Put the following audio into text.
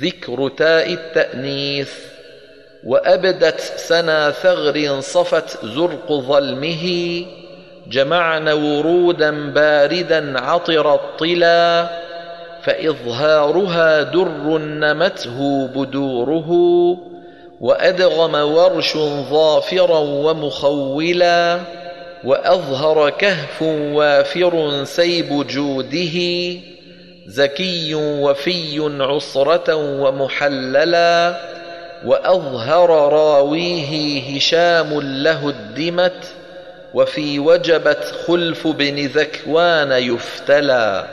ذكر تاء التأنيث وأبدت سنا ثغر صفت زرق ظلمه جمعن ورودا باردا عطر الطلا فإظهارها در نمته بدوره وأدغم ورش ظافرا ومخولا وأظهر كهف وافر سيب جوده زكي وفي عصرة ومحللا وأظهر راويه هشام له الدمت وفي وجبت خلف بن ذكوان يفتلى